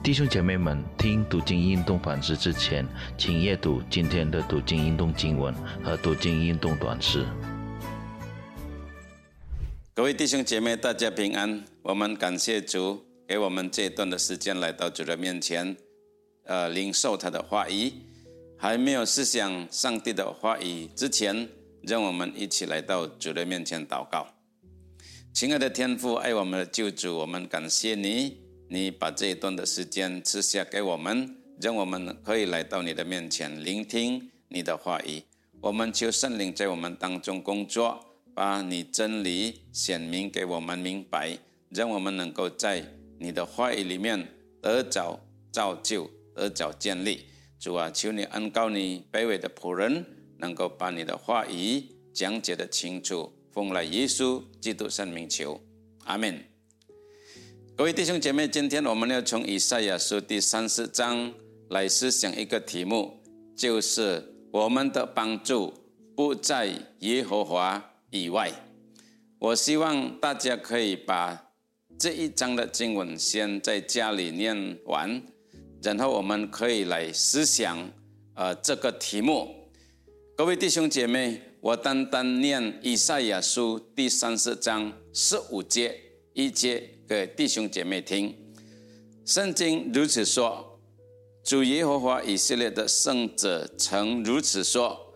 弟兄姐妹们，听读经运动反思之前，请阅读今天的读经运动经文和读经运动短诗。各位弟兄姐妹，大家平安。我们感谢主，给我们这一段的时间来到主的面前，呃，领受他的话语。还没有思想上帝的话语之前，让我们一起来到主的面前祷告。亲爱的天父，爱我们的救主，我们感谢你。你把这一段的时间赐下给我们，让我们可以来到你的面前，聆听你的话语。我们求圣灵在我们当中工作，把你真理显明给我们明白，让我们能够在你的话语里面得着造就，得着建立。主啊，求你恩告你卑微的仆人，能够把你的话语讲解的清楚。奉了耶稣基督圣名求，阿门。各位弟兄姐妹，今天我们要从以赛亚书第三十章来思想一个题目，就是我们的帮助不在耶和华以外。我希望大家可以把这一章的经文先在家里念完，然后我们可以来思想呃这个题目。各位弟兄姐妹，我单单念以赛亚书第三十章十五节一节。给弟兄姐妹听，圣经如此说：主耶和华以色列的圣者曾如此说：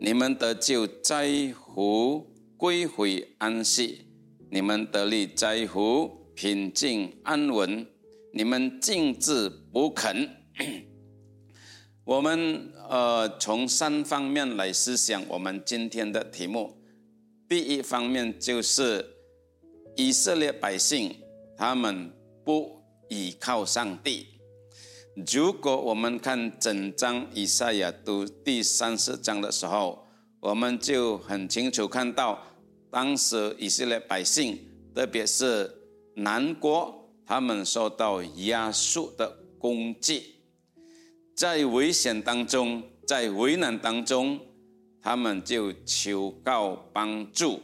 你们得救在乎归回安息，你们得力在乎平静安稳，你们静止不肯。我们呃从三方面来思想我们今天的题目。第一方面就是以色列百姓。他们不依靠上帝。如果我们看整章以赛亚读第三十章的时候，我们就很清楚看到，当时以色列百姓，特别是南国，他们受到亚述的攻击，在危险当中，在危难当中，他们就求告帮助，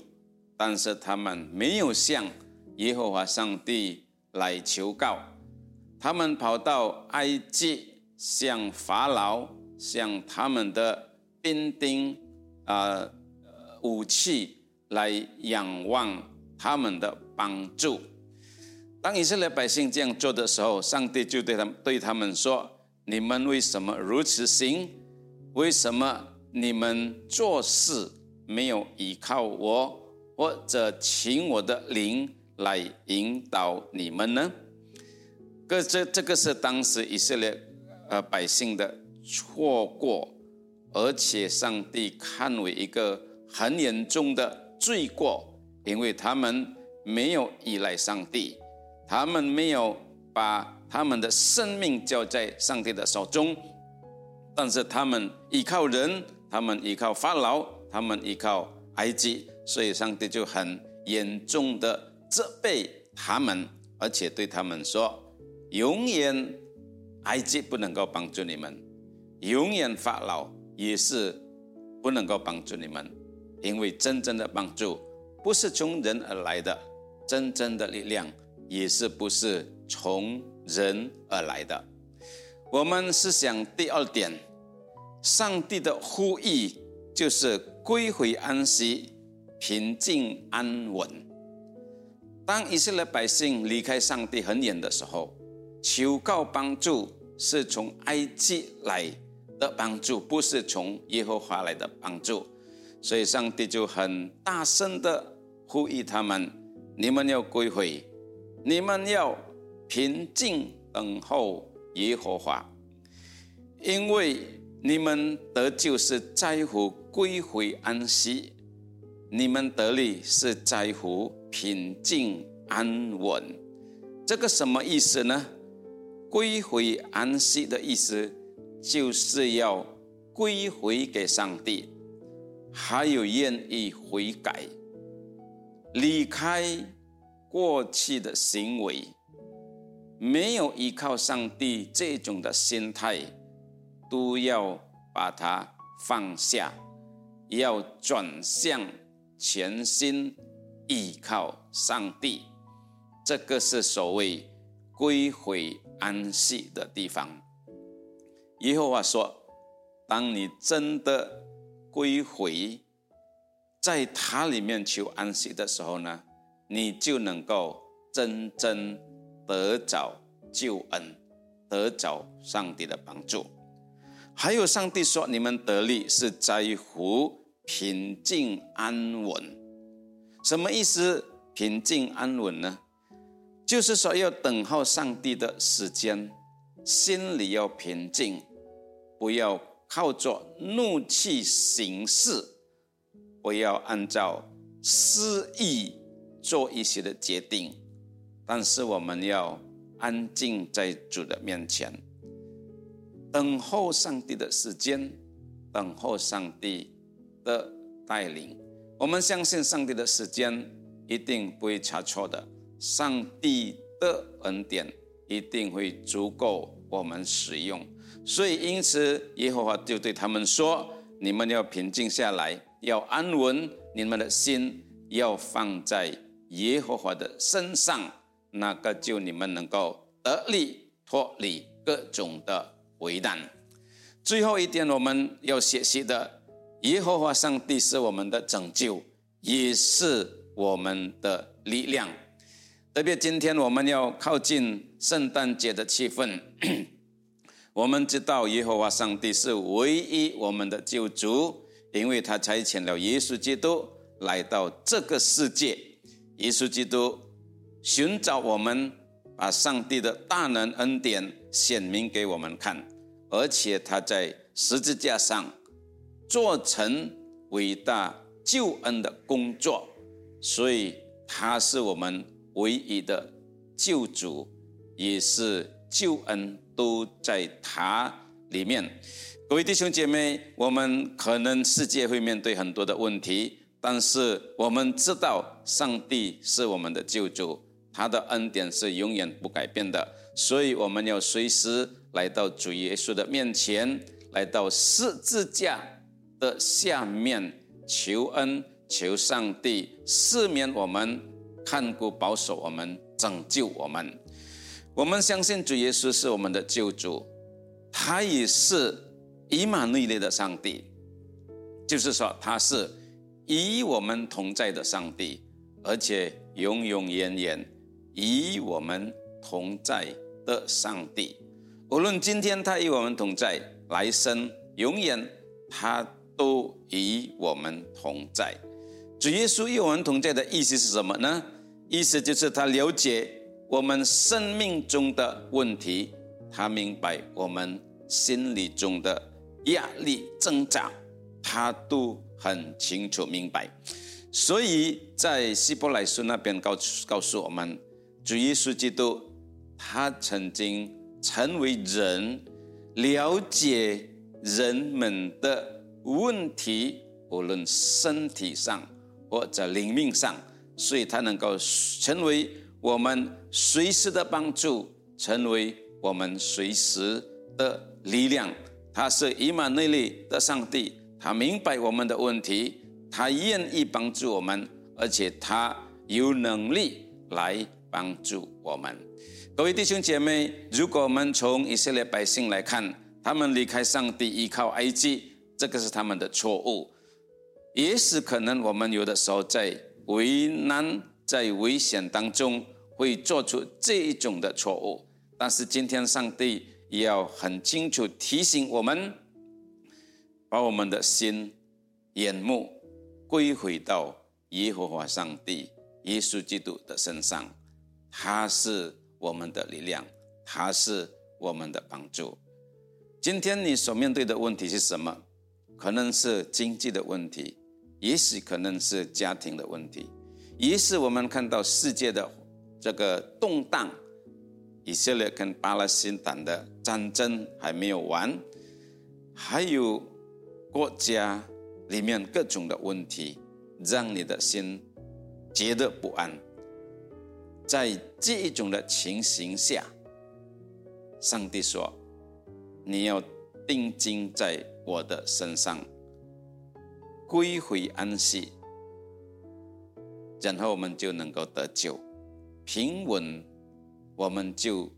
但是他们没有向。耶和华上帝来求告，他们跑到埃及，向法老，向他们的兵丁啊武器来仰望他们的帮助。当以色列百姓这样做的时候，上帝就对他们对他们说：“你们为什么如此行？为什么你们做事没有依靠我，或者请我的灵？”来引导你们呢？这这这个是当时以色列呃百姓的错过，而且上帝看为一个很严重的罪过，因为他们没有依赖上帝，他们没有把他们的生命交在上帝的手中，但是他们依靠人，他们依靠法老，他们依靠埃及，所以上帝就很严重的。责备他们，而且对他们说：“永远埃及不能够帮助你们，永远法老也是不能够帮助你们，因为真正的帮助不是从人而来的，真正的力量也是不是从人而来的。”我们是想第二点，上帝的呼吁就是归回安息，平静安稳。当以色列百姓离开上帝很远的时候，求告帮助是从埃及来的帮助，不是从耶和华来的帮助，所以上帝就很大声的呼吁他们：你们要归回，你们要平静等候耶和华，因为你们得救是在乎归回安息，你们得力是在乎。平静安稳，这个什么意思呢？归回安息的意思，就是要归回给上帝，还有愿意悔改，离开过去的行为，没有依靠上帝这种的心态，都要把它放下，要转向全心。依靠上帝，这个是所谓归回安息的地方。耶和华说：“当你真的归回，在他里面求安息的时候呢，你就能够真正得着救恩，得着上帝的帮助。还有，上帝说：你们得力是在乎平静安稳。什么意思？平静安稳呢？就是说，要等候上帝的时间，心里要平静，不要靠着怒气行事，不要按照私意做一些的决定。但是，我们要安静在主的面前，等候上帝的时间，等候上帝的带领。我们相信上帝的时间一定不会差错的。上帝的恩典一定会足够我们使用，所以因此耶和华就对他们说：“你们要平静下来，要安稳，你们的心要放在耶和华的身上，那个就你们能够得力脱离各种的危难。”最后一点我们要学习的，耶和华上帝是我们的拯救，也是我们的力量。特别今天我们要靠近圣诞节的气氛，我们知道耶和华上帝是唯一我们的救主，因为他差遣了耶稣基督来到这个世界。耶稣基督寻找我们，把上帝的大能恩典显明给我们看，而且他在十字架上做成伟大救恩的工作，所以他是我们。唯一的救主，也是救恩，都在他里面。各位弟兄姐妹，我们可能世界会面对很多的问题，但是我们知道上帝是我们的救主，他的恩典是永远不改变的。所以我们要随时来到主耶稣的面前，来到十字架的下面求恩，求上帝赦免我们。看顾保守我们，拯救我们。我们相信主耶稣是我们的救主，他也是以马内利的上帝，就是说他是与我们同在的上帝，而且永永远远与我们同在的上帝。无论今天他与我们同在，来生永远他都与我们同在。主耶稣与我们同在的意思是什么呢？意思就是他了解我们生命中的问题，他明白我们心里中的压力挣扎，他都很清楚明白。所以在希伯来书那边告告诉我们，主耶稣基督他曾经成为人，了解人们的问题，无论身体上或者灵命上。所以，他能够成为我们随时的帮助，成为我们随时的力量。他是以马内利的上帝，他明白我们的问题，他愿意帮助我们，而且他有能力来帮助我们。各位弟兄姐妹，如果我们从以色列百姓来看，他们离开上帝，依靠埃及，这个是他们的错误。也是可能我们有的时候在。为难在危险当中会做出这一种的错误，但是今天上帝也要很清楚提醒我们，把我们的心、眼目归回到耶和华上帝、耶稣基督的身上，他是我们的力量，他是我们的帮助。今天你所面对的问题是什么？可能是经济的问题。也许可能是家庭的问题，于是我们看到世界的这个动荡，以色列跟巴勒斯坦的战争还没有完，还有国家里面各种的问题，让你的心觉得不安。在这一种的情形下，上帝说：“你要定睛在我的身上。”归回安息，然后我们就能够得救，平稳，我们就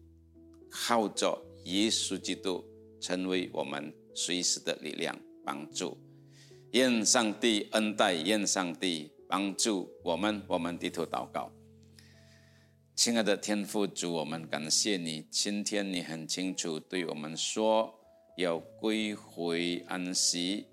靠着耶稣基督成为我们随时的力量帮助。愿上帝恩待，愿上帝帮助我们。我们低头祷告，亲爱的天父主，我们感谢你。今天你很清楚对我们说，要归回安息，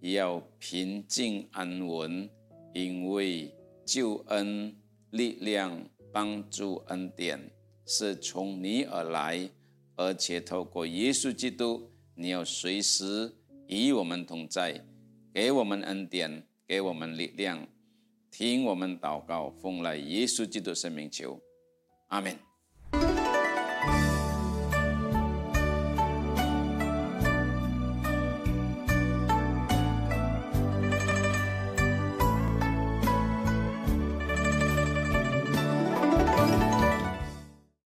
要平静安稳，因为救恩、力量、帮助、恩典是从你而来，而且透过耶稣基督，你要随时与我们同在。给我们恩典，给我们力量，听我们祷告，奉来耶稣基督圣名求，阿门。